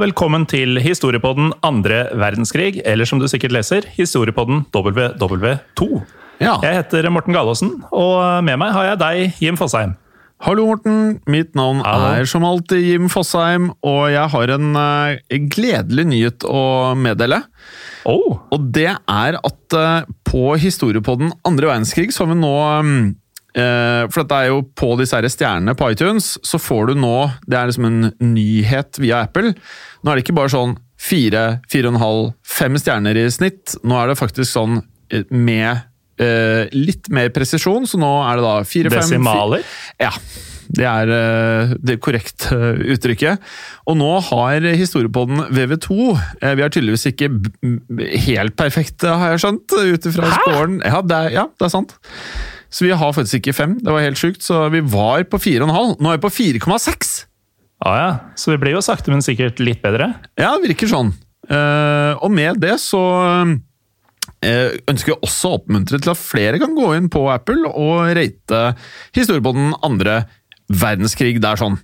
Og velkommen til Historiepodden andre verdenskrig, eller som du sikkert leser, Historiepodden WW2. Ja. Jeg heter Morten Galaasen, og med meg har jeg deg, Jim Fosheim. Hallo, Morten. Mitt navn Hallo. er som alltid Jim Fosheim, og jeg har en uh, gledelig nyhet å meddele. Oh, Og det er at uh, på historiepodden andre verdenskrig så har vi nå eh, For dette er jo på disse her stjernene på iTunes, så får du nå Det er liksom en nyhet via Apple. Nå er det ikke bare sånn fire, fire og en halv, fem stjerner i snitt. Nå er det faktisk sånn eh, med eh, litt mer presisjon, så nå er det da fire, fem desimaler? ja, det er eh, det korrekte uttrykket. Og nå har historiepodden VV2 eh, Vi er tydeligvis ikke helt perfekte, har jeg skjønt, ut ifra scoren. Ja ja, det er sant. Så vi har faktisk ikke fem. Det var helt sjukt. Så vi var på 4,5. Nå er vi på 4,6! Ah, ja. Så vi blir jo sakte, men sikkert litt bedre. Ja, det virker sånn. Eh, og med det så eh, ønsker vi også å oppmuntre til at flere kan gå inn på Apple og rate historiepodden andre verdenskrig der sånn.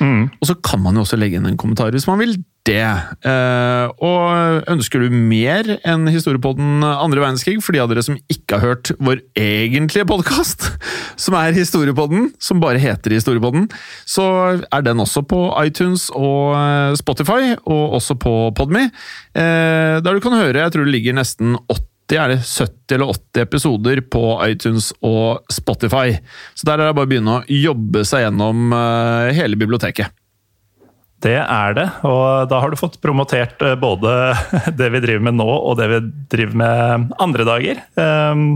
Og så kan man jo også legge inn en kommentar hvis man vil det. Eh, og ønsker du mer enn historiepodden andre verdenskrig, for de av dere som ikke har hørt vår egentlige podkast, som er Historiepodden, som bare heter Historiepodden, så er den også på iTunes og eh, Spotify, og også på Podme. Eh, der du kan høre, jeg tror det ligger nesten 80 er det 70 eller 80 episoder på iTunes og Spotify. Så der er det bare å begynne å jobbe seg gjennom hele biblioteket. Det er det, og da har du fått promotert eh, både det vi driver med nå, og det vi driver med andre dager. ehm,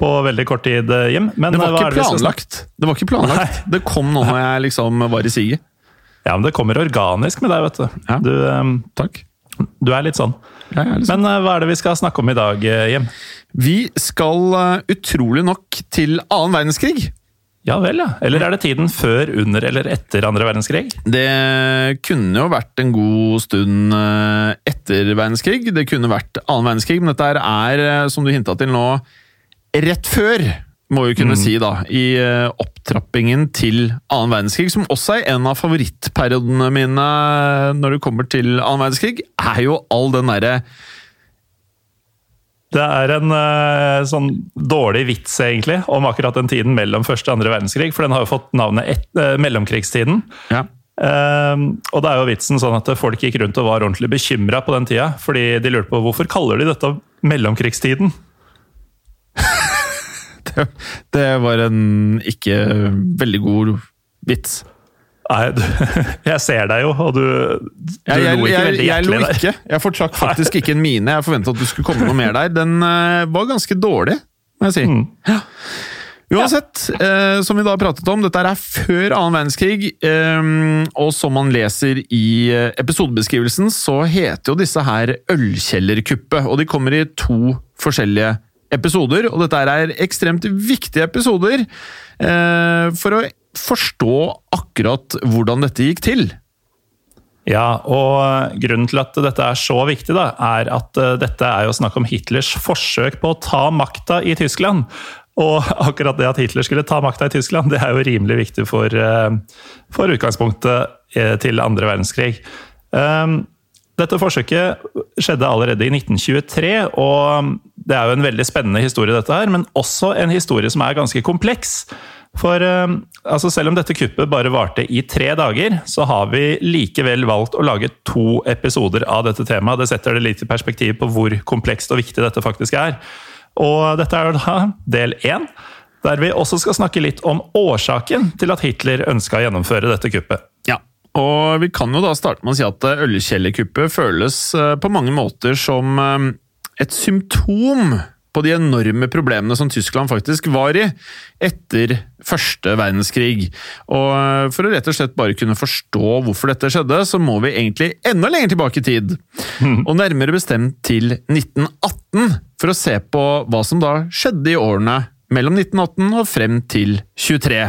På veldig kort tid, eh, Jim. Men Det var eh, ikke det planlagt. Det var ikke planlagt. Det kom nå når jeg liksom var i siget. Ja, men det kommer organisk med deg, vet du. Ja. Du, um, Takk. du er litt sånn. Ja, er liksom. Men eh, hva er det vi skal snakke om i dag, Jim? Vi skal utrolig nok til annen verdenskrig. Ja vel, ja. Eller er det tiden før, under eller etter andre verdenskrig? Det kunne jo vært en god stund eh, etter verdenskrig. Det kunne vært annen verdenskrig, men dette er, eh, som du hinta til nå, rett før, må vi kunne si, da, i eh, opptrappingen til annen verdenskrig, som også er en av favorittperiodene mine når det kommer til annen verdenskrig, er jo all den derre Det er en uh, sånn dårlig vits, egentlig, om akkurat den tiden mellom første og andre verdenskrig. For den har jo fått navnet et, uh, mellomkrigstiden. ja. Uh, og det er jo vitsen sånn at folk gikk rundt og var ordentlig bekymra på den tida. Fordi de lurte på hvorfor kaller de dette mellomkrigstiden? det, det var en ikke veldig god vits. Nei, jeg ser deg jo, og du, du Jeg, jeg, lo ikke jeg, veldig jeg lo hjertelig der. ikke. Jeg fortrakk faktisk ikke en mine. Jeg forventa at du skulle komme noe mer der. Den uh, var ganske dårlig, må jeg si. Mm. Ja. Uansett, uh, som vi da pratet om, dette er før annen verdenskrig, Um, og som man leser i episodebeskrivelsen, så heter jo disse her Ølkjellerkuppet, og de kommer i to forskjellige episoder, og dette er ekstremt viktige episoder for å forstå akkurat hvordan dette gikk til. Ja, og grunnen til at dette er så viktig, da, er at eh, dette er jo snakk om Hitlers forsøk på å ta makta i Tyskland. Og akkurat det at Hitler skulle ta makta i Tyskland, det er jo rimelig viktig for, eh, for utgangspunktet eh, til andre verdenskrig. Um, Dette forsøket skjedde allerede i 1923, og det er jo en veldig spennende historie, dette her, men også en historie som er ganske kompleks. For eh, altså selv om dette kuppet bare varte i tre dager, så har vi likevel valgt å lage to episoder av dette temaet. Det setter det litt i perspektiv på hvor komplekst og viktig dette faktisk er. Og dette er da del én, der vi også skal snakke litt om årsaken til at Hitler ønska å gjennomføre dette kuppet. Ja, og vi kan jo da starte med å si at eh, ølkjellerkuppet føles eh, på mange måter som et symptom på de enorme problemene som Tyskland faktisk var i etter første verdenskrig. Og For å rett og slett bare kunne forstå hvorfor dette skjedde, så må vi egentlig enda lenger tilbake i tid. Og nærmere bestemt til 1918, for å se på hva som da skjedde i årene mellom 1918 og frem til 23.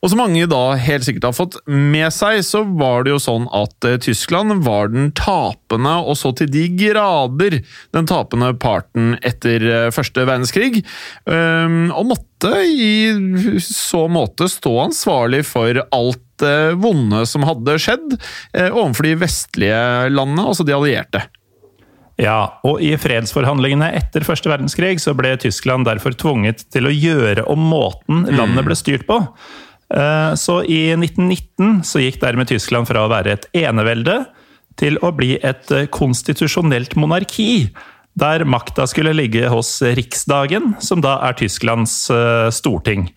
Og som mange da helt sikkert har fått med seg, så var det jo sånn at eh, Tyskland var den tapende, og så til de grader den tapende parten etter eh, første verdenskrig, ehm, og måtte i så måte stå ansvarlig for alt vonde som hadde skjedd eh, overfor de vestlige landene, altså de allierte. Ja, og i fredsforhandlingene etter første verdenskrig så ble Tyskland derfor tvunget til å gjøre om måten landet ble styrt på. Eh, Så i 1919 så gikk dermed Tyskland fra å være et enevelde til å bli et eh, konstitusjonelt monarki, der makta skulle ligge hos Riksdagen, som da er Tysklands eh, storting.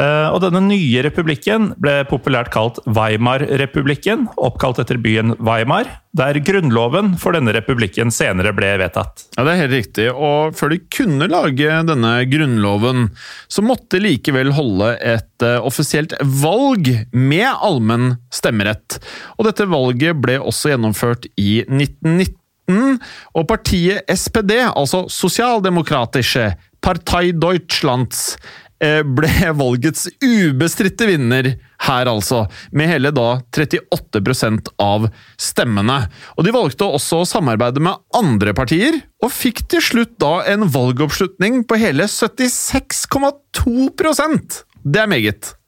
Eh, Og denne nye republikken ble populært kalt Weimar-republikken, oppkalt etter byen Weimar, der grunnloven for denne republikken senere ble vedtatt. Ja, Det er helt riktig, og før de kunne lage denne grunnloven, så måtte de likevel holde et eh, offisielt valg med allmenn stemmerett. Og dette valget ble også gjennomført i 1919, og partiet SPD, altså Sosialdemokratische Partei Deutschlands, ble valgets ubestridte vinner her, altså, med hele da 38% av stemmene. Og De valgte også å samarbeide med andre partier, og fikk til slutt da en valgoppslutning på hele 76,2% Det er meget.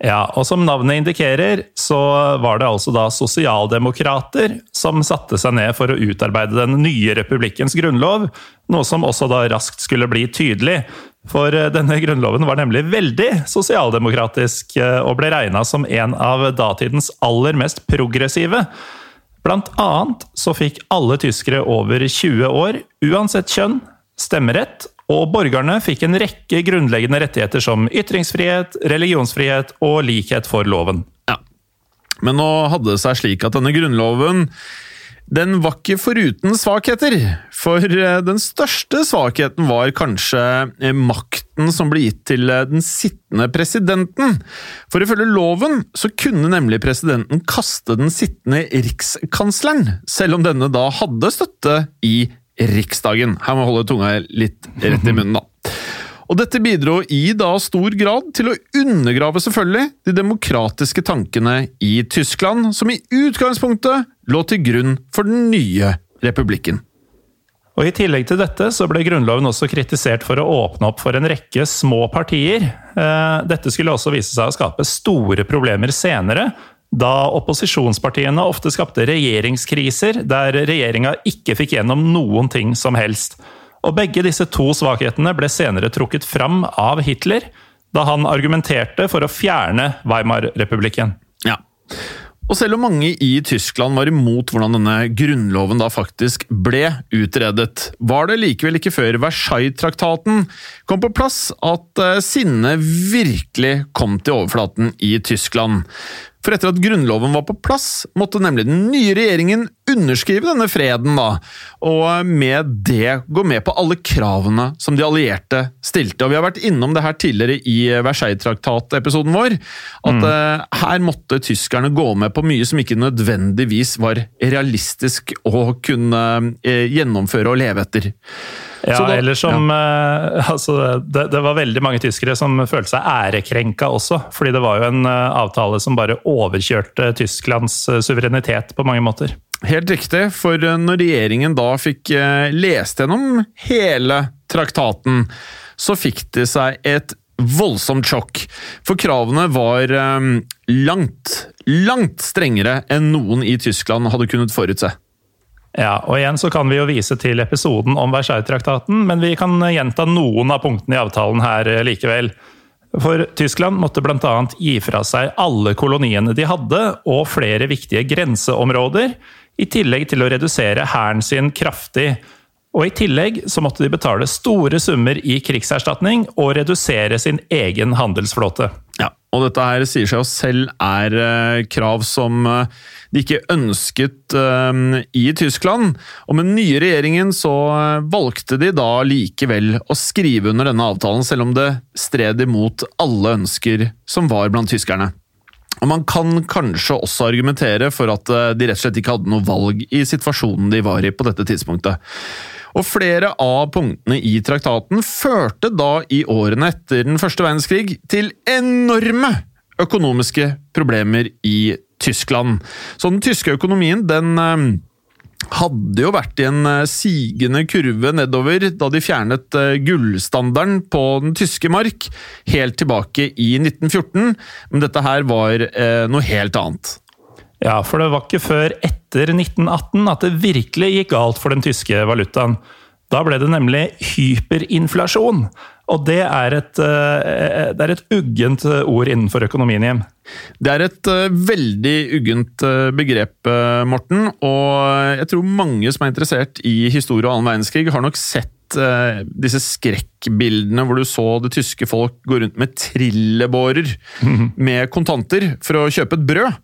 Ja, og som navnet indikerer, så var det altså da sosialdemokrater som satte seg ned for å utarbeide den nye republikkens grunnlov, noe som også da raskt skulle bli tydelig. For eh, denne grunnloven var nemlig veldig sosialdemokratisk, eh, og ble regna som en av datidens aller mest progressive. Blant annet så fikk alle tyskere over 20 år, uansett kjønn, stemmerett, og borgerne fikk en rekke grunnleggende rettigheter som ytringsfrihet, religionsfrihet og likhet for loven. Ja. Men nå hadde det seg slik at denne grunnloven den var ikke foruten svakheter, for eh, den største svakheten var kanskje eh, makten som ble gitt til eh, den sittende presidenten. For ifølge loven så kunne nemlig presidenten kaste den sittende rikskansleren, selv om denne da hadde støtte i Riksdagen. Her må jeg holde tunga litt rett i munnen, da. Og dette bidro i da stor grad til å undergrave selvfølgelig de demokratiske tankene i Tyskland, som i utgangspunktet lå til grunn for den nye republikken. Og I tillegg til dette så ble Grunnloven også kritisert for å åpne opp for en rekke små partier. Eh, Dette skulle også vise seg å skape store problemer senere, da opposisjonspartiene ofte skapte regjeringskriser der regjeringa ikke fikk gjennom noen ting som helst. Og Begge disse to svakhetene ble senere trukket fram av Hitler, da han argumenterte for å fjerne Weimar-republikken. Ja. Og selv om mange i Tyskland var imot hvordan denne grunnloven da faktisk ble utredet, var det likevel ikke før Versailles-traktaten kom på plass at eh, sinnet virkelig kom til overflaten i Tyskland. For etter at grunnloven var på plass, måtte nemlig den nye regjeringen underskrive denne freden, da, og med det gå med på alle kravene som de allierte stilte. Og Vi har vært innom det her tidligere i Versailles-traktat-episoden vår, at eh, her måtte tyskerne gå med på mye som ikke nødvendigvis var realistisk å kunne eh, gjennomføre og leve etter. Ja, da- eller som eh, altså, det, det var veldig mange tyskere som følte seg ærekrenka også. Fordi det var jo en eh, avtale som bare overkjørte Tysklands eh, suverenitet på mange måter. Helt riktig, for når regjeringen da fikk lest gjennom hele traktaten, så fikk de seg et voldsomt sjokk. For kravene var langt, langt strengere enn noen i Tyskland hadde kunnet forutse. Ja, og igjen så kan vi jo vise til episoden om Versailles-traktaten, men vi kan gjenta noen av punktene i avtalen her eh, likevel. For Tyskland måtte bl.a. gi fra seg alle koloniene de hadde, og flere viktige grenseområder, i tillegg til å redusere hæren sin kraftig. Og I tillegg så måtte de betale store summer i krigserstatning og redusere sin egen handelsflåte. Ja, og dette her sier seg jo selv er eh, krav som eh, de ikke ønsket eh, i Tyskland. Og med den nye regjeringen så valgte de da likevel å skrive under denne avtalen, selv om det stred imot alle ønsker som var blant tyskerne. Og Man kan kanskje også argumentere for at de rett og slett ikke hadde noe valg i situasjonen de var i på dette tidspunktet. Og flere av punktene i traktaten førte da i årene etter den første verdenskrig til enorme økonomiske problemer i Tyskland. Så den tyske økonomien den eh, hadde jo vært i en eh, sigende kurve nedover da de fjernet eh, gullstandarden på den tyske mark helt tilbake i 1914, men dette her var noe helt annet. Ja, for det var ikke før etter 1918 at det virkelig gikk galt for den tyske valutaen. Da ble det nemlig hyperinflasjon. Og det er et, eh, det er et uggent ord innenfor økonomien, Jim. Det er et veldig uggent begrep, Morten. Og jeg tror mange som er interessert i historie og annen verdenskrig, har nok sett disse skrekkbildene hvor du så det tyske folk gå rundt med trillebårer mm. med kontanter for å kjøpe et brød.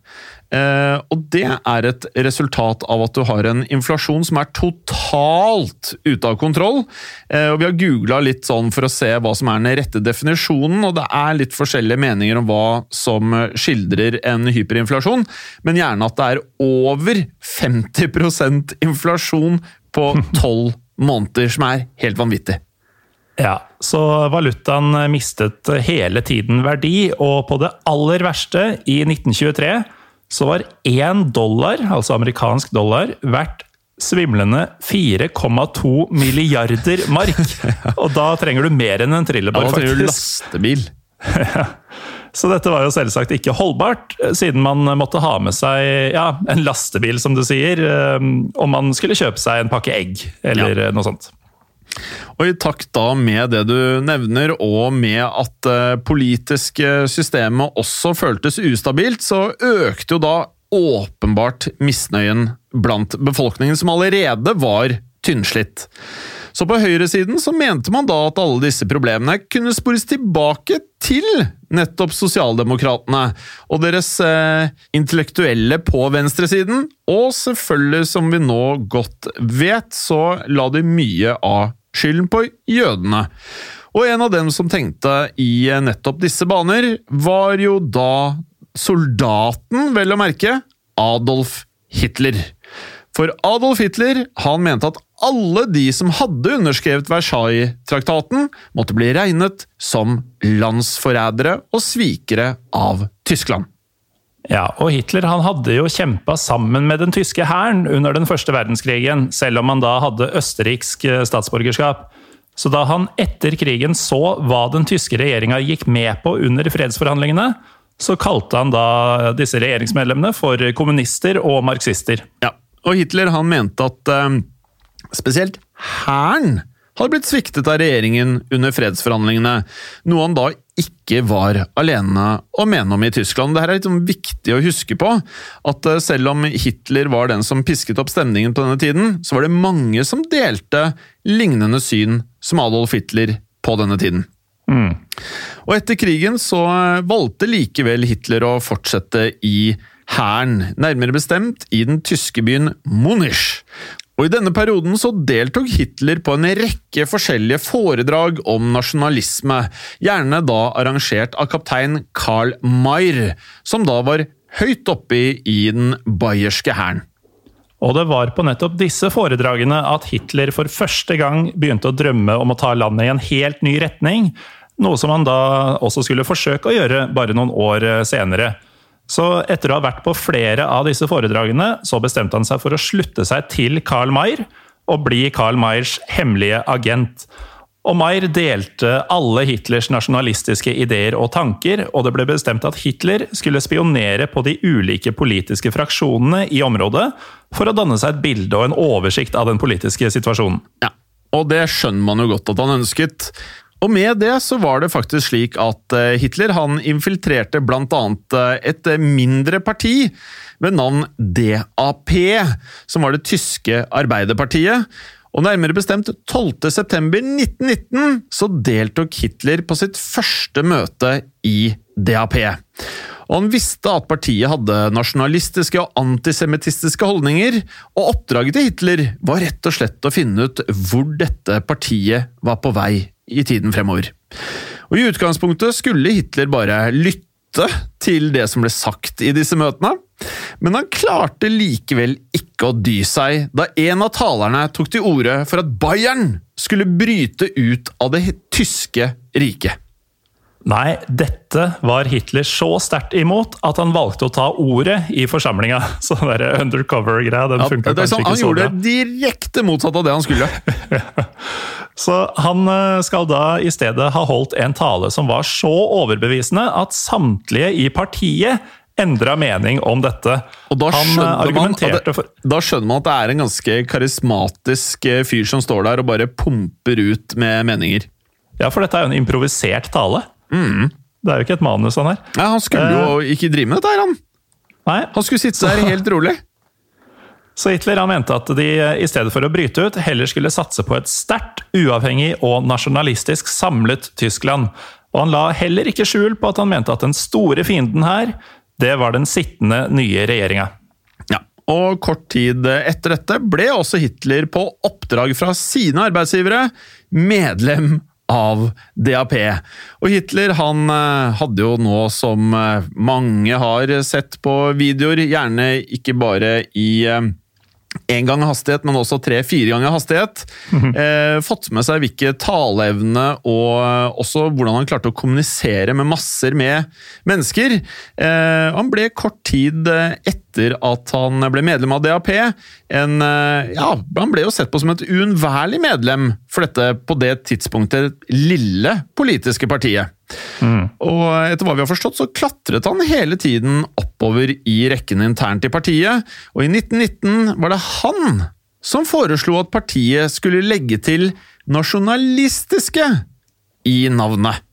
Uh, og det er et resultat av at du har en inflasjon som er totalt ute av kontroll. Uh, og Vi har googla litt sånn for å se hva som er den rette definisjonen, og det er litt forskjellige meninger om hva som skildrer en hyperinflasjon, men gjerne at det er over 50% inflasjon på tolv måneder, som er helt vanvittig. Ja, så valutaen mistet hele tiden verdi, og på det aller verste, i 1923 så var én dollar, altså amerikansk dollar, verdt svimlende 4,2 milliarder mark. Og da trenger du mer enn en trillebår, ja, da trenger du lastebil. Så dette var jo selvsagt ikke holdbart, siden man måtte ha med seg ja, en lastebil, som du sier, eh, om man skulle kjøpe seg en pakke egg, eller ja. noe sånt. Og I takt da med det du nevner, og med at det eh, politiske systemet også føltes ustabilt, så økte jo da åpenbart misnøyen blant befolkningen, som allerede var tynnslitt. Så på høyresiden så mente man da at alle disse problemene kunne spores tilbake til nettopp sosialdemokratene og deres eh, intellektuelle på venstresiden, og selvfølgelig, som vi nå godt vet, så la de mye av skylden på jødene. Og en av dem som tenkte i nettopp disse baner, var jo da soldaten, vel å merke, Adolf Hitler. For Adolf Hitler han mente at alle de som hadde underskrevet Versailles-traktaten, måtte bli regnet som landsforrædere og svikere av Tyskland. Ja, og Hitler han hadde jo kjempa sammen med den tyske hæren under den første verdenskrigen, selv om han da hadde østerriksk eh, statsborgerskap. Så da han etter krigen så hva den tyske regjeringa gikk med på under fredsforhandlingene, så kalte han da disse regjeringsmedlemmene for kommunister og marxister. Ja, og Hitler han mente at eh, spesielt hæren hadde blitt sviktet av regjeringen under fredsforhandlingene, noe han da ikke var alene å mene om i Tyskland. Dette er litt sånn viktig å huske på, at eh, selv om Hitler var den som pisket opp stemningen på denne tiden, så var det mange som delte lignende syn som Adolf Hitler på denne tiden. Mm. Og etter krigen så eh, valgte likevel Hitler å fortsette i hæren, nærmere bestemt i den tyske byen Munich, og I denne perioden så deltok Hitler på en rekke forskjellige foredrag om nasjonalisme, gjerne da arrangert av kaptein Karl Mayr, som da var høyt oppe i den bayerske hæren. Og det var på nettopp disse foredragene at Hitler for første gang begynte å drømme om å ta landet i en helt ny retning, noe som han da også skulle forsøke å gjøre bare noen år senere. Så etter å ha vært på flere av disse foredragene, så bestemte han seg for å slutte seg til Karl Maier og bli Karl Maiers hemmelige agent. Og Maier delte alle Hitlers nasjonalistiske ideer og tanker, og det ble bestemt at Hitler skulle spionere på de ulike politiske fraksjonene i området for å danne seg et bilde og en oversikt av den politiske situasjonen. Ja, og det skjønner man jo godt at han ønsket. Og med det så var det faktisk slik at eh, Hitler han infiltrerte bl.a. Eh, et mindre parti ved navn DAP, som var det tyske arbeiderpartiet. Og nærmere bestemt 12.9.1919 så deltok Hitler på sitt første møte i DAP. Og han visste at partiet hadde nasjonalistiske og antisemittistiske holdninger, og oppdraget til Hitler var rett og slett å finne ut hvor dette partiet var på vei i tiden fremover. Og I utgangspunktet skulle Hitler bare lytte til det som ble sagt i disse møtene, men han klarte likevel ikke å dy seg da en av talerne tok til orde for at Bayern skulle bryte ut av det tyske riket. Nei, dette var Hitler så sterkt imot at han valgte å ta ordet i forsamlinga. Så den der undercover-greia den Ja, funka kanskje ikke så bra. han gjorde det direkte motsatt av det han skulle. Så han eh, skal da i stedet ha holdt en tale som var så overbevisende at samtlige i partiet endra mening om dette. Og da eh, skjønner, man, det, da skjønner man at det er en ganske karismatisk eh, fyr som står der og bare pumper ut med meninger. Ja, for dette er jo en improvisert tale. Det er jo ikke et manus, han her. Ja, han skulle jo ikke drive med dette, her, han. Nei, Han skulle sitte der helt rolig. Så Hitler han mente at de eh, i stedet for å bryte ut, heller skulle satse på et sterkt, uavhengig og nasjonalistisk samlet Tyskland. Og han la heller ikke skjul på at han mente at den store fienden her, det var den sittende nye regjeringa. Ja, og kort tid etter dette ble også Hitler på oppdrag fra sine arbeidsgivere medlem av DAP. Og Hitler han eh, hadde jo nå, som eh, mange har sett på videoer, gjerne ikke bare i én gang hastighet, men også tre-fire ganger hastighet. eh, fått med seg hvilke taleevne og eh, også hvordan han klarte å kommunisere med masser med mennesker. Eh, han ble kort tid eh, etter at han ble medlem av DAP, en, eh, ja, han ble jo sett på som et uunnværlig medlem for dette på det tidspunktet lille politiske partiet. Og etter hva vi har forstått, så klatret han hele tiden oppover i rekken internt i partiet, og i 1919 var det han som foreslo at partiet skulle legge til nasjonalistiske i navnet.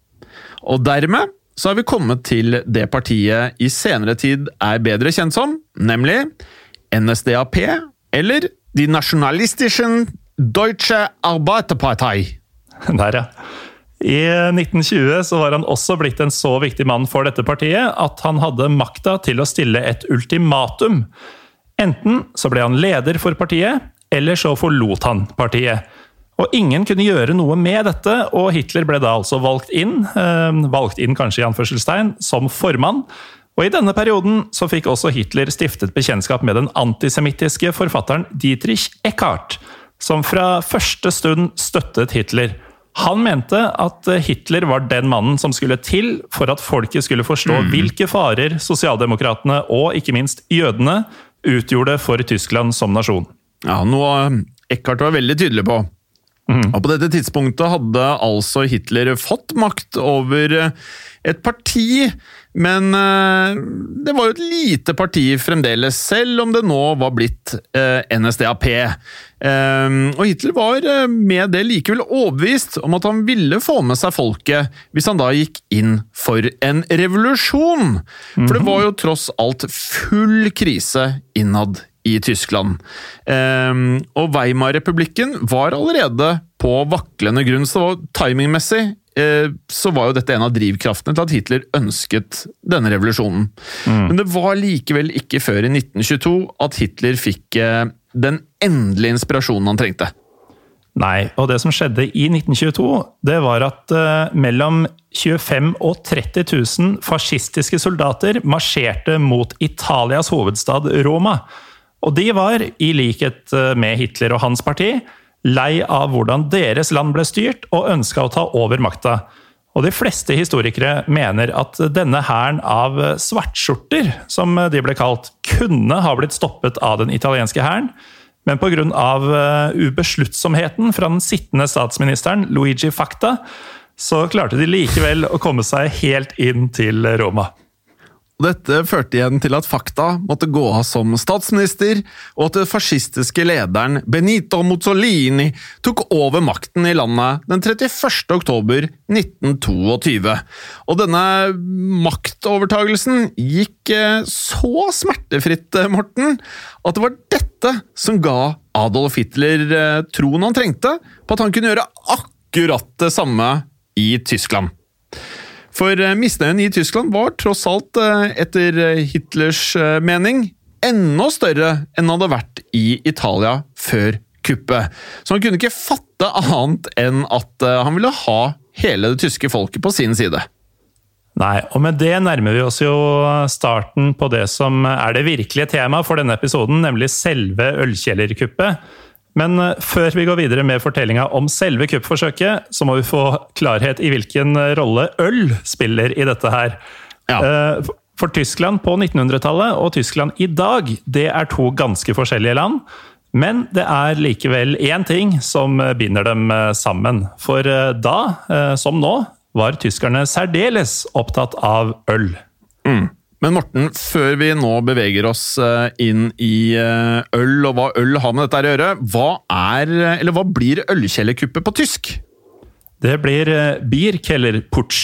Og dermed så har vi kommet til det partiet i senere tid er bedre kjent som, nemlig NSDAP, eller Die Nationalistische Deutsche Arbeiterpartei. Der, ja. I 1920 så var han også blitt en så viktig mann for dette partiet at han hadde makta til å stille et ultimatum. Enten så ble han leder for partiet, eller så forlot han partiet. Og ingen kunne gjøre noe med dette, og Hitler ble da altså valgt inn, eh, valgt inn kanskje i anførselstegn, som formann. Og i denne perioden så fikk også Hitler stiftet bekjentskap med den antisemittiske forfatteren Dietrich Eckart, som fra første stund støttet Hitler. Han mente at Hitler var den mannen som skulle til for at folket skulle forstå hvilke farer sosialdemokratene og ikke minst jødene utgjorde for Tyskland som nasjon. Ja, noe Eckhart var veldig tydelig på. Og På dette tidspunktet hadde altså Hitler fått makt over eh, et parti, men eh, det var jo et lite parti fremdeles, selv om det nå var blitt eh, NSDAP. Eh, Og Hitler var med det likevel overbevist om at han ville få med seg folket hvis han da gikk inn for en revolusjon. For det var jo tross alt full krise innad i Tyskland. Ehm, og Weimar-republikken var allerede på vaklende grunn, så timingmessig eh, så var jo dette en av drivkraftene til at Hitler ønsket denne revolusjonen. Men det var likevel ikke før i 1922 at Hitler fikk eh, den endelige inspirasjonen han trengte. Nei, og det som skjedde i 1922, det var at uh, mellom 25 og 30 000 fascistiske soldater marsjerte mot Italias hovedstad Roma. Og de var, i likhet eh, med Hitler og hans parti, lei av hvordan deres land ble styrt, og ønska å ta over makta. Og de fleste historikere mener at denne hæren av svartskjorter, som de ble kalt, kunne ha blitt stoppet av den italienske hæren, men pga. ubesluttsomheten fra den sittende statsministeren Luigi Facta, så klarte de likevel å komme seg helt inn til Roma. Dette førte igjen til at Fakta måtte gå av som statsminister, og at den fascistiske lederen Benito Mussolini tok over makten i landet den 31. oktober 1922. Og denne maktovertagelsen gikk eh, så smertefritt, eh, Morten, at det var dette som ga Adolf Hitler eh, troen han trengte på at han kunne gjøre akkurat det samme i Tyskland. For eh, misnøyen i Tyskland var tross alt, eh, etter Hitlers eh, mening, enda større enn han hadde vært i Italia før kuppet. Så han kunne ikke fatte annet enn at han ville ha hele det tyske folket på sin side. Nei, og med det nærmer vi oss jo starten på det som er det virkelige temaet for denne episoden, nemlig selve ølkjellerkuppet. Men eh, før vi går videre med fortellinga om selve kuppforsøket, så må vi få klarhet i hvilken rolle øl spiller i dette her. Ja. Eh, For Tyskland på 1900-tallet og Tyskland i dag, det er to ganske forskjellige land. Men det er likevel én ting som binder dem eh, sammen. For eh, da, eh, som nå, var tyskerne særdeles opptatt av øl. Men Morten, før vi nå beveger oss eh, inn i eh, øl og hva øl har med dette å gjøre, hva er, eller hva blir ølkjellerkuppet på tysk? Det blir eh, Bierkellerputsch.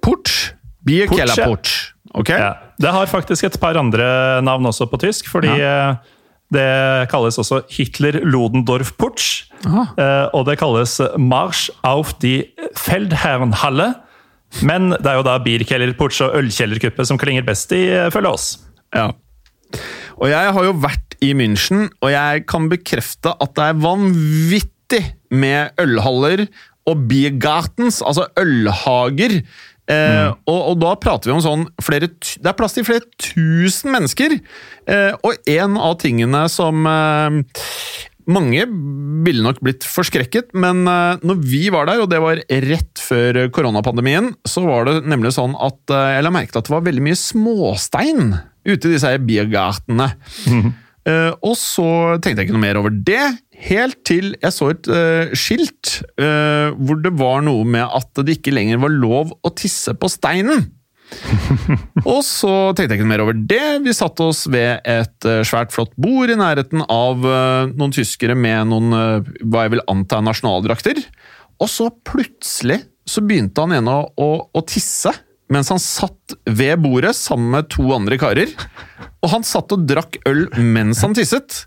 Putsch? Bier Putsch, ja. Kellerputsch. Ok? Ja. Det har faktisk et par andre navn også på tysk, fordi ja. det kalles også Hitler-Ludendorff-Putsch. Eh, Og det kalles Marsch auf die Feldherrenhalle. Men det er jo da Bierkellerputsch og ølkjellerkuppe som klinger best i, eh, oss. Ja. Og jeg har jo vært i München, og jeg kan bekrefte at det er vanvittig med ølhaller og biergartens, altså ølhager. Eh, og, og da prater vi om sånn flere, Det er plass til flere tusen mennesker! Eh, og en av tingene som eh, mange ville nok blitt forskrekket, men eh, når vi var der, og det var rett før koronapandemien, så var det nemlig sånn at eh, jeg la merke til at det var veldig mye småstein ute i disse biergartene. Uh, og så tenkte jeg ikke noe mer over det, helt til jeg så et uh, skilt uh, hvor det var noe med at det ikke lenger var lov å tisse på steinen. Og så tenkte jeg ikke mer over det. Vi satte oss ved et eh, svært flott bord i nærheten av eh, noen tyskere med noen, eh, hva jeg vil anta er nasjonaldrakter. Og så plutselig så begynte han ene å, å, å tisse mens han satt ved bordet sammen med to andre karer. Og han satt og drakk øl mens han tisset.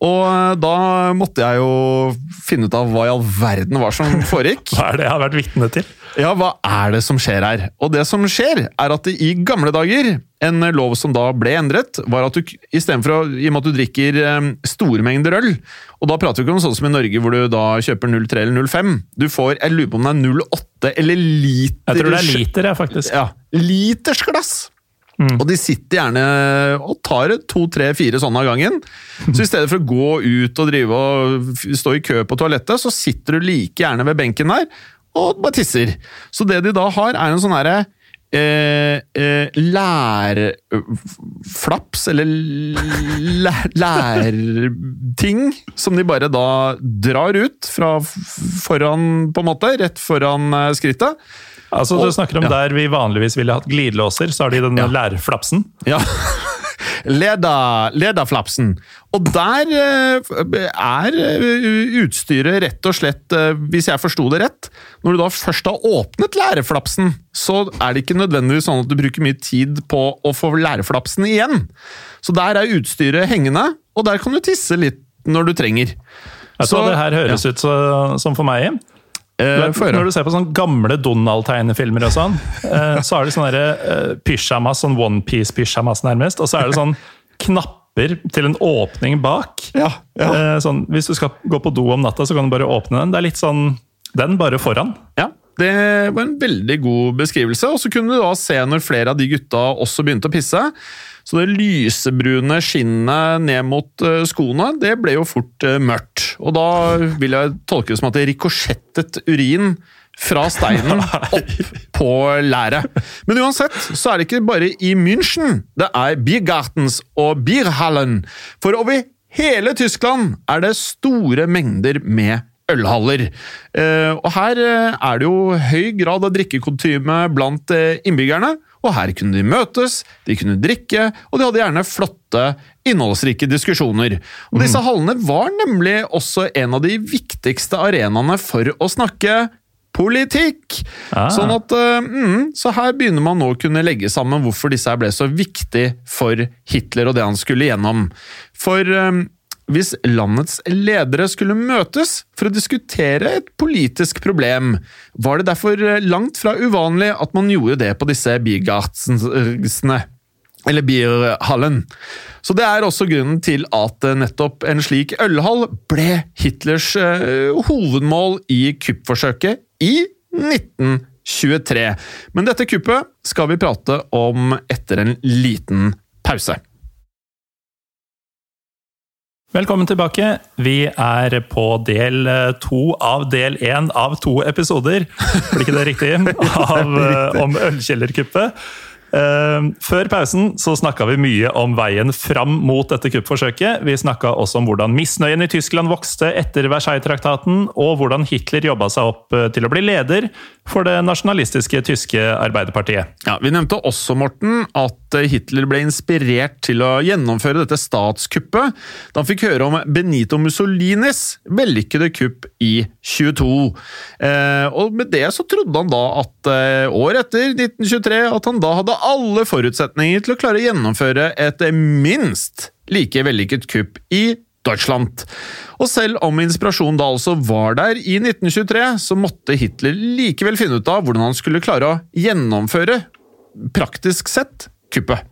Og da måtte jeg jo finne ut av hva i all verden var som foregikk. Hva er det jeg har vært vitne til? Ja, hva er det som skjer her? Og det som skjer, er at i gamle dager, en lov som da ble endret, var at du istedenfor å I og med at du drikker eh, store mengder øl, og da prater vi ikke om sånn som i Norge hvor du da kjøper 03 eller 05, du får Jeg lurer på om det er 08 eller liter Jeg tror det er liter, ja, faktisk. Ja, litersglass! Og de sitter gjerne og tar to, tre, fire sånne av gangen. Så i stedet for å gå ut og drive og stå i kø på toalettet, så sitter du like gjerne ved benken der og bare tisser. Så det de da har, er en sånn herre Eh, eh, lærflaps, eller lærting, som de bare da drar ut fra foran, på en måte, rett foran eh, skrittet. Altså, Du Og- snakker om ja. der vi vanligvis ville hatt glidelåser, så har de den Ja. lærflapsen. Ja. Leda, lederflapsen. Og der eh, er eh, utstyret rett og slett, eh, hvis jeg forsto det rett Når du da først har åpnet læreflapsen, så er det ikke nødvendigvis sånn at du bruker mye tid på å få læreflapsen igjen. Så der er utstyret hengende, og der kan du tisse litt når du trenger. Vet du hva det her høres ut så, som for meg? Eh, høre. når du ser på sånne gamle Donald-tegnefilmer og sånn, uh, så er det sånne uh, eh, pysjamas, sånn onepiece-pysjamas nærmest, og så er det sånn knapper til en åpning bak. Ja, ja. Uh, sånn, hvis du skal gå på do om natta, så kan du bare åpne den. Det er litt sånn den bare foran. Ja, det var en veldig god beskrivelse. Og så kunne du da se når flere av de gutta også begynte å pisse. Så det lysebrune skinnet ned mot eh, skoene, det ble jo fort eh, mørkt. Og da vil jeg tolke det som at det rikosjettet urin fra steinen opp på læret. Men uansett så er det ikke bare i München det er Biergartens og Bierhallen. For over hele Tyskland er det store mengder med ølhaller. Eh, og her eh, er det jo høy grad av drikkekontyme blant eh, innbyggerne. Og her kunne de møtes, de kunne drikke, og de hadde gjerne flotte, innholdsrike diskusjoner. Og disse hallene var nemlig også en av de viktigste arenaene for å snakke politikk. Ah. Sånn at, mm, så her begynner man nå å kunne legge sammen hvorfor disse ble så viktig for Hitler og det han skulle gjennom. For eh, hvis landets ledere skulle møtes for å diskutere et politisk problem, var det derfor langt fra uvanlig at man gjorde det på disse biergartsene. Eller bierhallen. Så det er også grunnen til at nettopp en slik ølhall ble Hitlers eh, hovedmål i kuppforsøket i 1923. Men dette kuppet skal vi prate om etter en liten pause. Velkommen tilbake. Vi er på del eh, to av del én av to episoder, blir ikke det riktig? Av, eh, om ølkjellerkuppet. Uh, før pausen så snakka vi mye om veien fram mot dette kuppforsøket. Vi snakka også om hvordan misnøyen i Tyskland vokste etter Versailles-traktaten, og hvordan Hitler jobba seg opp til å bli leder for det nasjonalistiske tyske Arbeiderpartiet. Ja, Vi nevnte også Morten, at Hitler ble inspirert til å gjennomføre dette statskuppet da han fikk høre om Benito Mussolinis vellykkede kupp i 22. Eh, og Med det så trodde han da at eh, året etter 1923 at han da hadde alle forutsetninger til å klare å gjennomføre et minst like vellykket kupp i Deutschland. Og selv om inspirasjonen da altså var der i 1923, så måtte Hitler likevel finne ut av hvordan han skulle klare å gjennomføre, praktisk sett, kuppet.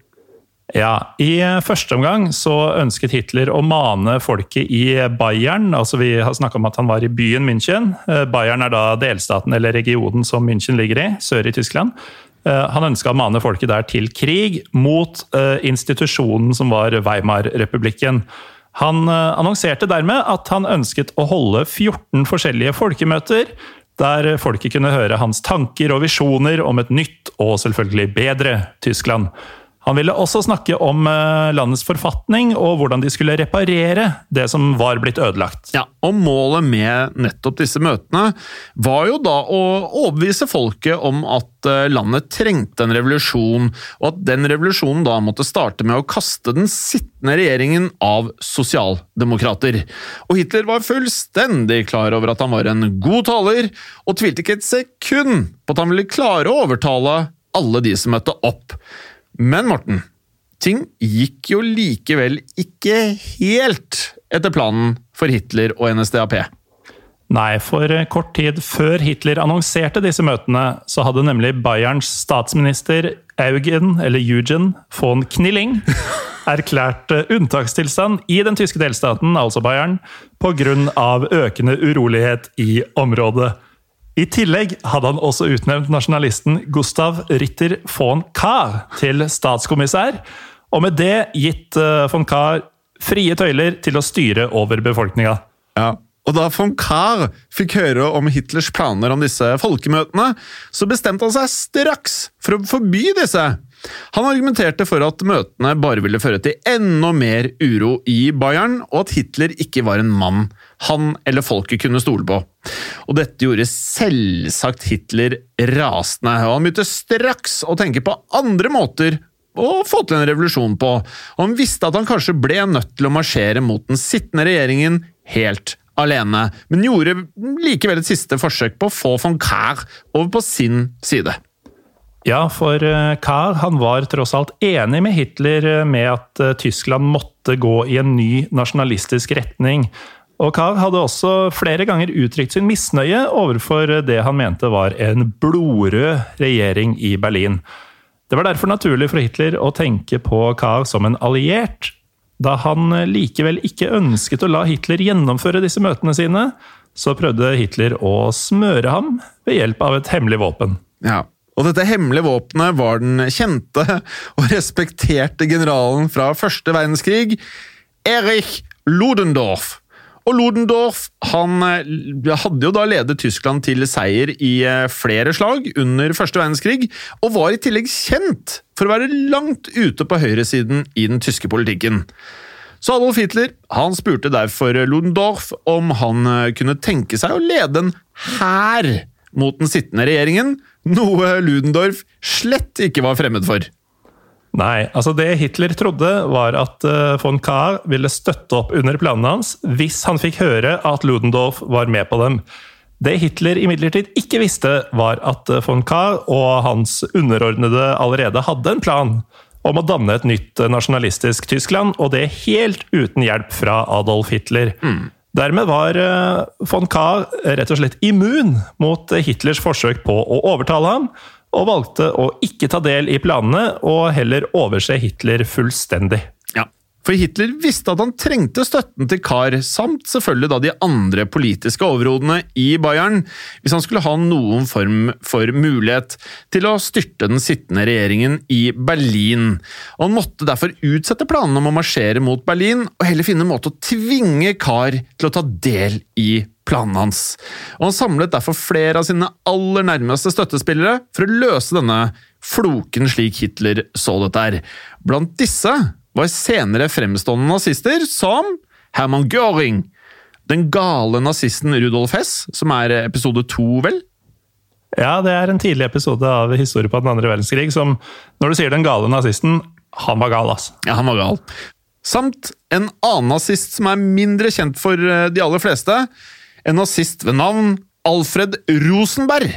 Ja, I første omgang så ønsket Hitler å mane folket i Bayern. altså Vi har snakka om at han var i byen München. Bayern er da delstaten eller regionen som München ligger i, sør i Tyskland. Han ønska å mane folket der til krig mot institusjonen som var Weimar-republikken. Han annonserte dermed at han ønsket å holde 14 forskjellige folkemøter, der folket kunne høre hans tanker og visjoner om et nytt og selvfølgelig bedre Tyskland. Han ville også snakke om landets forfatning og hvordan de skulle reparere det som var blitt ødelagt. Ja, og Målet med nettopp disse møtene var jo da å overbevise folket om at landet trengte en revolusjon, og at den revolusjonen da måtte starte med å kaste den sittende regjeringen av sosialdemokrater. Og Hitler var fullstendig klar over at han var en god taler, og tvilte ikke et sekund på at han ville klare å overtale alle de som møtte opp. Men Morten, ting gikk jo likevel ikke helt etter planen for Hitler og NSDAP. Nei, for kort tid før Hitler annonserte disse møtene, så hadde nemlig Bayerns statsminister Eugen, eller Eugen von Knilling, erklært unntakstilstand i den tyske delstaten, altså Bayern, pga. økende urolighet i området. I tillegg hadde han også utnevnt nasjonalisten Gustav Ritter von Kahr til statskommissær, og med det gitt von Kahr frie tøyler til å styre over befolkninga. Ja, og da von Kahr fikk høre om Hitlers planer om disse folkemøtene, så bestemte han seg straks for å forby disse. Han argumenterte for at møtene bare ville føre til enda mer uro i Bayern, og at Hitler ikke var en mann han eller folket kunne stole på. Og dette gjorde selvsagt Hitler rasende, og han begynte straks å tenke på andre måter å få til en revolusjon på, og han visste at han kanskje ble nødt til å marsjere mot den sittende regjeringen helt alene, men gjorde likevel et siste forsøk på å få von Kahr over på sin side. Ja, for Kahr han var tross alt enig med Hitler med at Tyskland måtte gå i en ny nasjonalistisk retning. Og Kahr hadde også flere ganger uttrykt sin misnøye overfor det han mente var en blodrød regjering i Berlin. Det var derfor naturlig for Hitler å tenke på Kahr som en alliert. Da han likevel ikke ønsket å la Hitler gjennomføre disse møtene sine, så prøvde Hitler å smøre ham ved hjelp av et hemmelig våpen. Ja, og dette hemmelige våpenet var den kjente og respekterte generalen fra første verdenskrig, Erich Ludendorff. Og Ludendorff han hadde jo da ledet Tyskland til seier i flere slag under første verdenskrig, og var i tillegg kjent for å være langt ute på høyresiden i den tyske politikken. Så Adolf Hitler han spurte derfor Ludendorff om han kunne tenke seg å lede en hær mot den sittende regjeringen, noe Ludendorff slett ikke var fremmed for. Nei, altså det Hitler trodde, var at von Kahr ville støtte opp under planene hans hvis han fikk høre at Ludendorff var med på dem. Det Hitler imidlertid ikke visste, var at von Kahr og hans underordnede allerede hadde en plan om å danne et nytt eh, nasjonalistisk Tyskland, og det helt uten hjelp fra Adolf Hitler. Dermed var eh, von Kahr rett og slett immun mot Hitlers forsøk på å overtale ham, og valgte å ikke ta del i planene, og heller overse Hitler fullstendig. Ja. For Hitler visste at han trengte støtten til Kahr, samt selvfølgelig da de andre politiske overhodene i Bayern, hvis han skulle ha noen form for mulighet til å styrte den sittende regjeringen i Berlin. Og Han måtte derfor utsette planene om å marsjere mot Berlin, og heller finne en måte å tvinge Kahr til å ta del i planene hans. Og Han samlet derfor flere av sine aller nærmeste støttespillere for å løse denne floken slik Hitler så dette her. Blant disse var senere fremstående nazister som Hermann Göring, den gale nazisten Rudolf Hess, som er episode to, vel? Ja, det er en tidlig episode av Historie på den andre verdenskrig som, når du sier den gale nazisten, han var gal, altså. Ja, han var gal. Samt en annen nazist som er mindre kjent for eh, de aller fleste. En nazist ved navn Alfred Rosenberg.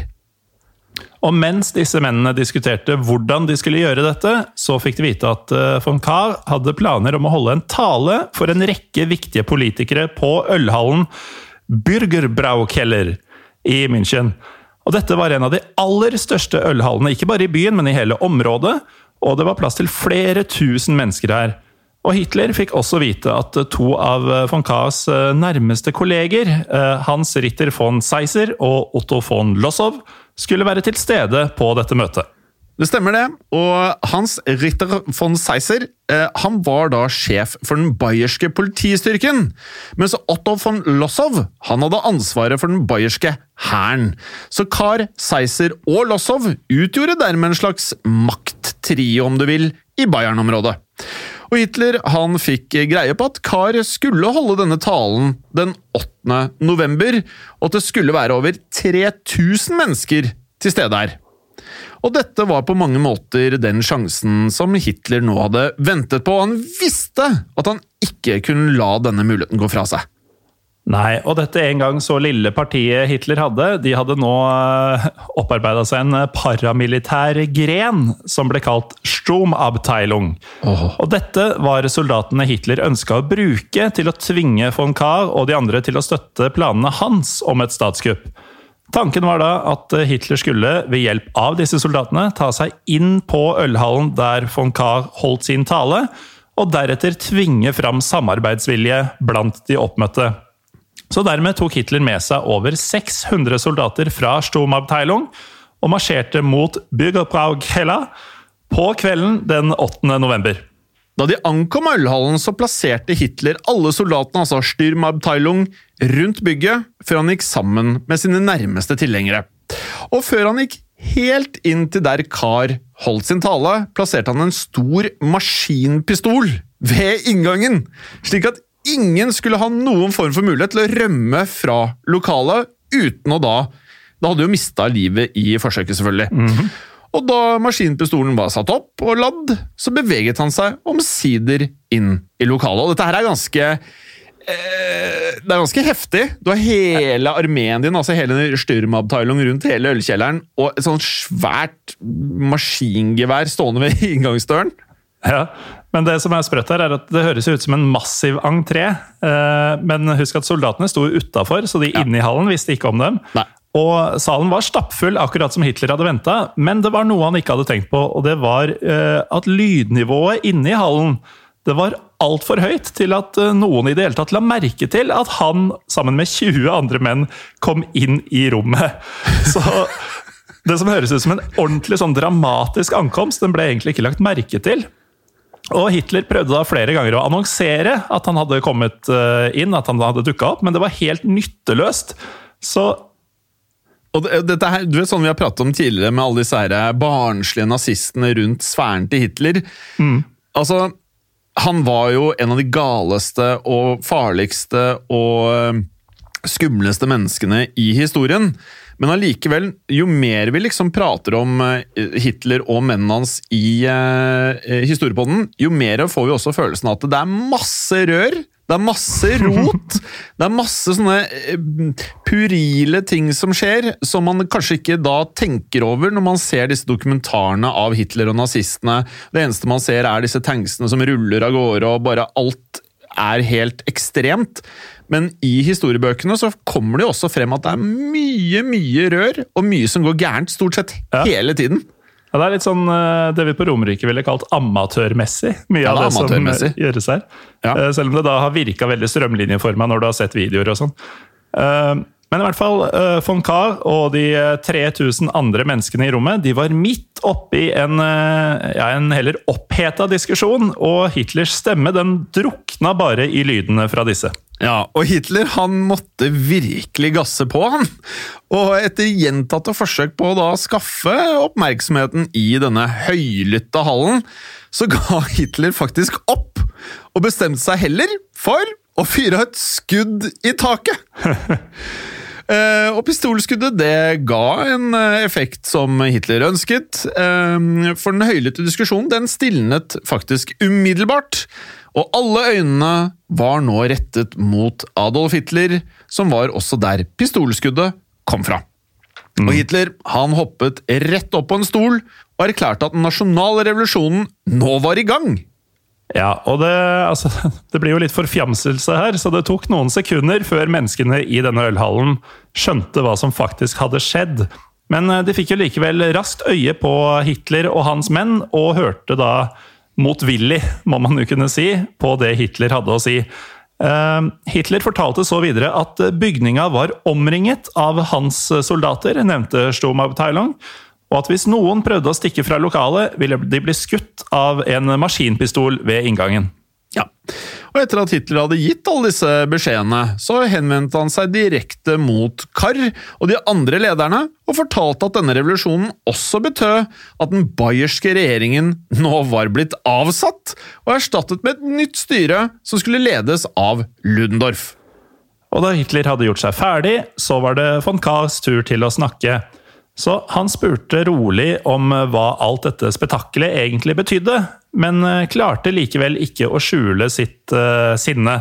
Og mens disse mennene diskuterte hvordan de skulle gjøre dette, så fikk de vite at eh, von Kahr hadde planer om å holde en tale for en rekke viktige politikere på ølhallen Bürgerbraukeller i München. Og dette var en av de aller største ølhallene, ikke bare i byen, men i hele området. Og det var plass til flere tusen mennesker her. Og Hitler fikk også vite at to av von Kahrs eh, nærmeste kolleger, eh, Hans Ritter von Seiser og Otto von Lossow, skulle være til stede på dette møtet. Det stemmer det, og Hans Ritter von Seiser eh, han var da sjef for den bayerske politistyrken, mens Otto von Lossow han hadde ansvaret for den bayerske hæren. Så Kar, Seiser og Lossow utgjorde dermed en slags makttrio, om du vil, i Bayern-området. Og Hitler han fikk greie på at Kahr skulle holde denne talen den 8. november, og at det skulle være over 3000 mennesker til stede her. Og dette var på mange måter den sjansen som Hitler nå hadde ventet på, og han visste at han ikke kunne la denne muligheten gå fra seg. Nei, og dette en gang så lille partiet Hitler hadde, de hadde nå opparbeida seg en paramilitær gren som ble kalt Stromabteilung. Oh. Og dette var soldatene Hitler ønska å bruke til å tvinge von Kahr og de andre til å støtte planene hans om et statskupp. Tanken var da at Hitler skulle, ved hjelp av disse soldatene, ta seg inn på ølhallen der von Kahr holdt sin tale, og deretter tvinge fram samarbeidsvilje blant de oppmøtte. Så dermed tok Hitler med seg over 600 soldater fra Sturmabteilung og marsjerte mot Bürgerbraukeller på kvelden den 8. november. Da de ankom ølhallen, så plasserte Hitler alle soldatene, altså Stürmabteilung, rundt bygget, før han gikk sammen med sine nærmeste tilhengere. Og før han gikk helt inn til der Kahr holdt sin tale, plasserte han en stor maskinpistol ved inngangen, slik at ingen skulle ha noen form for mulighet til å rømme fra lokalet uten å da Da hadde jo mista livet i forsøket, selvfølgelig. Og da maskinpistolen var satt opp og ladd, så beveget han seg omsider inn i lokalet. Og dette her er ganske eh, Det er ganske heftig. Du har hele armeen din, altså hele Stürmabteilung rundt hele ølkjelleren, og et sånt svært maskingevær stående ved inngangsdøren. Ja, Men det som er sprøtt her, er at det høres ut som en massiv entré. Eh, Men husk at soldatene sto utafor, så de inne i hallen visste ikke om dem. Nei. Og salen var stappfull, akkurat som Hitler hadde venta. Men det var noe han ikke hadde tenkt på, og det var eh, at lydnivået inne i hallen det var altfor høyt til at eh, noen i det hele tatt la merke til at han, sammen med 20 andre menn, kom inn i rommet. Så det som høres ut som en ordentlig sånn dramatisk ankomst, den ble egentlig ikke lagt merke til. Og Hitler prøvde da flere ganger å annonsere at han hadde kommet eh, inn, at han hadde dukka opp, men det var helt nytteløst. Så Og dette her, du vet sånn vi har pratet om tidligere med alle disse her barnslige nazistene rundt sfæren til Hitler. Altså, han var jo en av de galeste og farligste og eh, skumleste menneskene i historien. Men allikevel, jo mer vi liksom prater om eh, Hitler og mennene hans i eh, eh, historiepodden, jo mer får vi også følelsen av at det er masse rør, Det er masse rot. Det er masse sånne eh, purile ting som skjer, som man kanskje ikke da tenker over når man ser disse dokumentarene av Hitler og nazistene. Det eneste man ser, er disse tanksene som ruller av gårde, og bare alt er helt ekstremt. Men i historiebøkene så kommer det jo også frem at det er mye, mye rør, og mye som går gærent stort sett Ja. hele tiden. Ja, det er litt sånn eh, det vi på Romerike ville kalt amatørmessig, mye Ja, det av det som eh, gjøres her. Ja. Eh, Selv om det da har virka veldig strømlinjeforma når du har sett videoer og sånn. Eh, Men i hvert fall, eh, von Kahr og de eh, 3000 andre menneskene i rommet de var midt oppi en, eh, ja, en heller oppheta diskusjon, og Hitlers stemme den drukna bare i lydene fra disse. Ja, og Hitler han måtte virkelig gasse på, han. Og etter gjentatte forsøk på å da skaffe oppmerksomheten i denne høylytte hallen, så ga Hitler faktisk opp, og bestemte seg heller for å fyre et skudd i taket. Eh, og pistolskuddet det ga en eh, effekt som Hitler ønsket, eh, for den høylytte diskusjonen den stilnet faktisk umiddelbart. Og alle øynene var nå rettet mot Adolf Hitler, som var også der pistolskuddet kom fra. Og Hitler han hoppet rett opp på en stol og erklærte at den nasjonale revolusjonen nå var i gang. Ja, og det, altså, det blir jo litt forfjamselse her, så det tok noen sekunder før menneskene i denne ølhallen skjønte hva som faktisk hadde skjedd. Men eh, de fikk jo likevel raskt øye på Hitler og hans menn, og hørte da motvillig, må man jo kunne si, på det Hitler hadde å si. Eh, Hitler fortalte så videre at bygninga var omringet av hans soldater, nevnte Sturmabteilung, og at hvis noen prøvde å stikke fra lokalet, ville de bli skutt av en maskinpistol ved inngangen. Ja, og etter at Hitler hadde gitt alle disse beskjedene, så henvendte han seg direkte mot Karr og de andre lederne, og fortalte at denne revolusjonen også betød at den bayerske regjeringen nå var blitt avsatt, og erstattet med et nytt styre som skulle ledes av Ludendorff. Og da Hitler hadde gjort seg ferdig, så var det von Kahrs tur til å snakke. Så han spurte rolig om hva alt dette spetakkelet egentlig betydde, men eh, klarte likevel ikke å skjule sitt uh, sinne.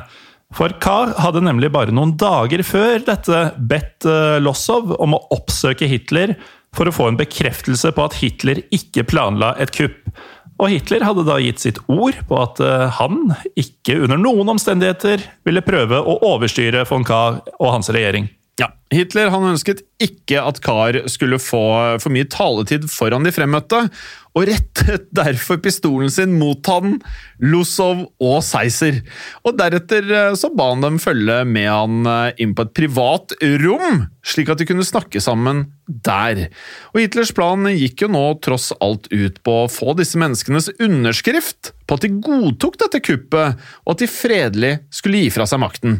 For Kahr hadde nemlig bare noen dager før dette bedt uh, Lossow om å oppsøke Hitler for å få en bekreftelse på at Hitler ikke planla et kupp. Og Hitler hadde da gitt sitt ord på at uh, han ikke under noen omstendigheter ville prøve å overstyre von Kahr og hans regjering. Ja, Hitler han ønsket ikke at Kahr skulle få for mye taletid foran de fremmøtte, og rettet derfor pistolen sin mot han, Lossow og Seiser. Og Deretter eh, så ba han dem følge med han eh, inn på et privat rom, slik at de kunne snakke sammen der. Og Hitlers plan gikk jo nå tross alt ut på å få disse menneskenes underskrift på at de godtok dette kuppet, og at de fredelig skulle gi fra seg makten.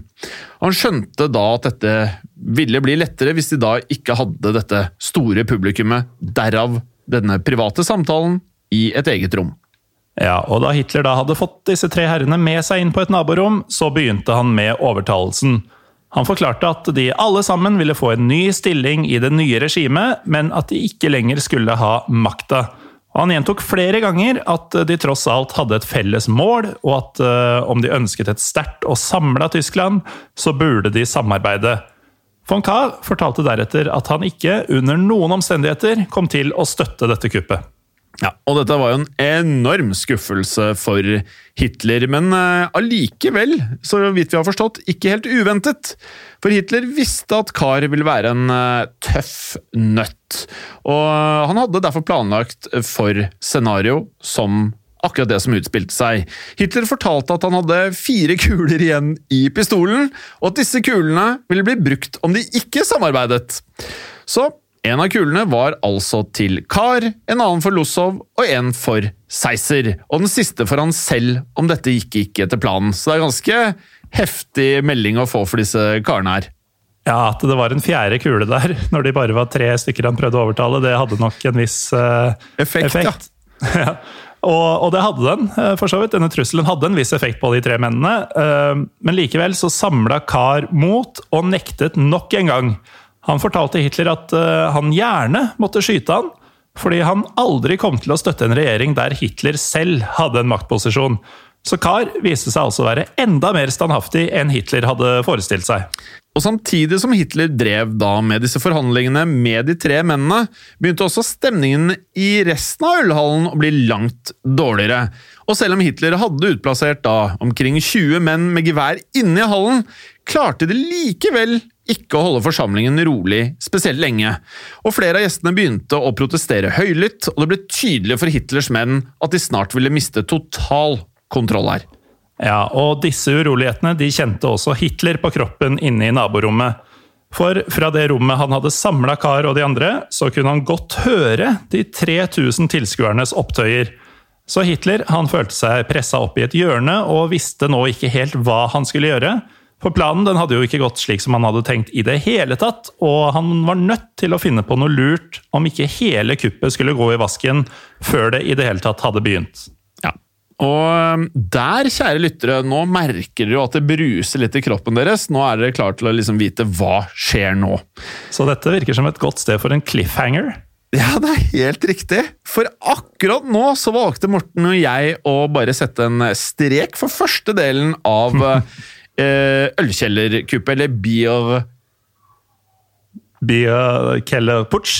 Han skjønte da at dette ville bli lettere hvis de da ikke hadde dette store publikummet, derav denne private samtalen i et eget rom. Ja, og Da Hitler da hadde fått disse tre herrene med seg inn på et naborom, så begynte han med overtalelsen. Han forklarte at de alle sammen ville få en ny stilling i det nye regimet, men at de ikke lenger skulle ha makta. Han gjentok flere ganger at de tross alt hadde et felles mål, og at uh, om de ønsket et sterkt og samla Tyskland, så burde de samarbeide. Von Kahr fortalte deretter at han ikke under noen omstendigheter kom til å støtte dette kuppet. Ja, og dette var jo en enorm skuffelse for Hitler, men eh, allikevel, så vidt vi har forstått, ikke helt uventet. For Hitler visste at Kahr ville være en eh, tøff nøtt, og han hadde derfor planlagt for scenario som akkurat det som utspilte seg. Hitler fortalte at han hadde fire kuler igjen i pistolen, og at disse kulene ville bli brukt om de ikke samarbeidet. Så en av kulene var altså til Kar, en annen for Lossov og en for Seiser. Og den siste for han selv om dette gikk ikke etter planen. Så det er ganske heftig melding å få for disse karene her. Ja, At det var en fjerde kule der, når de bare var tre stykker han prøvde å overtale, det hadde nok en viss uh, Effekt, ja. ja. Og, og det hadde den, eh, for så vidt. Denne trusselen hadde en viss effekt på de tre mennene. eh, Men likevel så samla Kahr mot og nektet nok en gang. Han fortalte Hitler at eh, han gjerne måtte skyte han, fordi han aldri kom til å støtte en regjering der Hitler selv hadde en maktposisjon. Så Kahr viste seg altså å være enda mer standhaftig enn Hitler hadde forestilt seg. Og samtidig som Hitler drev da med disse forhandlingene med de tre mennene, begynte også stemningen i resten av ølhallen å bli langt dårligere. Og selv om Hitler hadde utplassert da omkring 20 menn med gevær inne i hallen, klarte de likevel ikke å holde forsamlingen rolig spesielt lenge. Og flere av gjestene begynte å protestere høylytt, og det ble tydelig for Hitlers menn at de snart ville miste total kontroll her. Ja, og disse urolighetene de kjente også Hitler på kroppen inne i naborommet. For fra det rommet han hadde samla Kahr og de andre, så kunne han godt høre de 3000 tilskuernes opptøyer. Så Hitler han følte seg pressa opp i et hjørne og visste nå ikke helt hva han skulle gjøre. For planen den hadde jo ikke gått slik som han hadde tenkt i det hele tatt, og han var nødt til å finne på noe lurt om ikke hele kuppet skulle gå i vasken før det i det hele tatt hadde begynt. Og um, der, kjære lyttere, nå merker dere jo at det bruser litt i kroppen deres. Nå er dere klare til å liksom vite hva skjer nå. Så dette virker som et godt sted for en cliffhanger. Ja, det er helt riktig. For akkurat nå så valgte Morten og jeg å bare sette en strek for første delen av eh, ølkjellerkuppet, eller bier... Bierkellerputsch. Keller Putsch.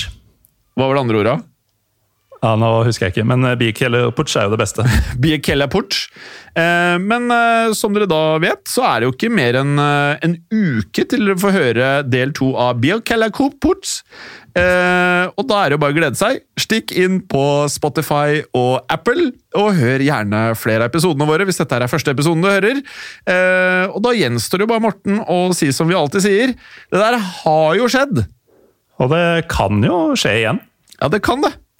Hva var det andre ordet? Ja, nå husker jeg ikke, men eh, Putsch er jo det beste. Biekelaport. Eh, men eh, som dere da vet, så er det jo ikke mer enn en uke til dere får høre del to av. Eh, og da er det jo bare å glede seg. Stikk inn på Spotify og Apple, og hør gjerne flere av episodene våre hvis dette er første episoden du hører. Og da gjenstår det jo bare Morten å si som vi alltid sier, det der har jo skjedd. Og det kan jo skje igjen. Ja, det kan det.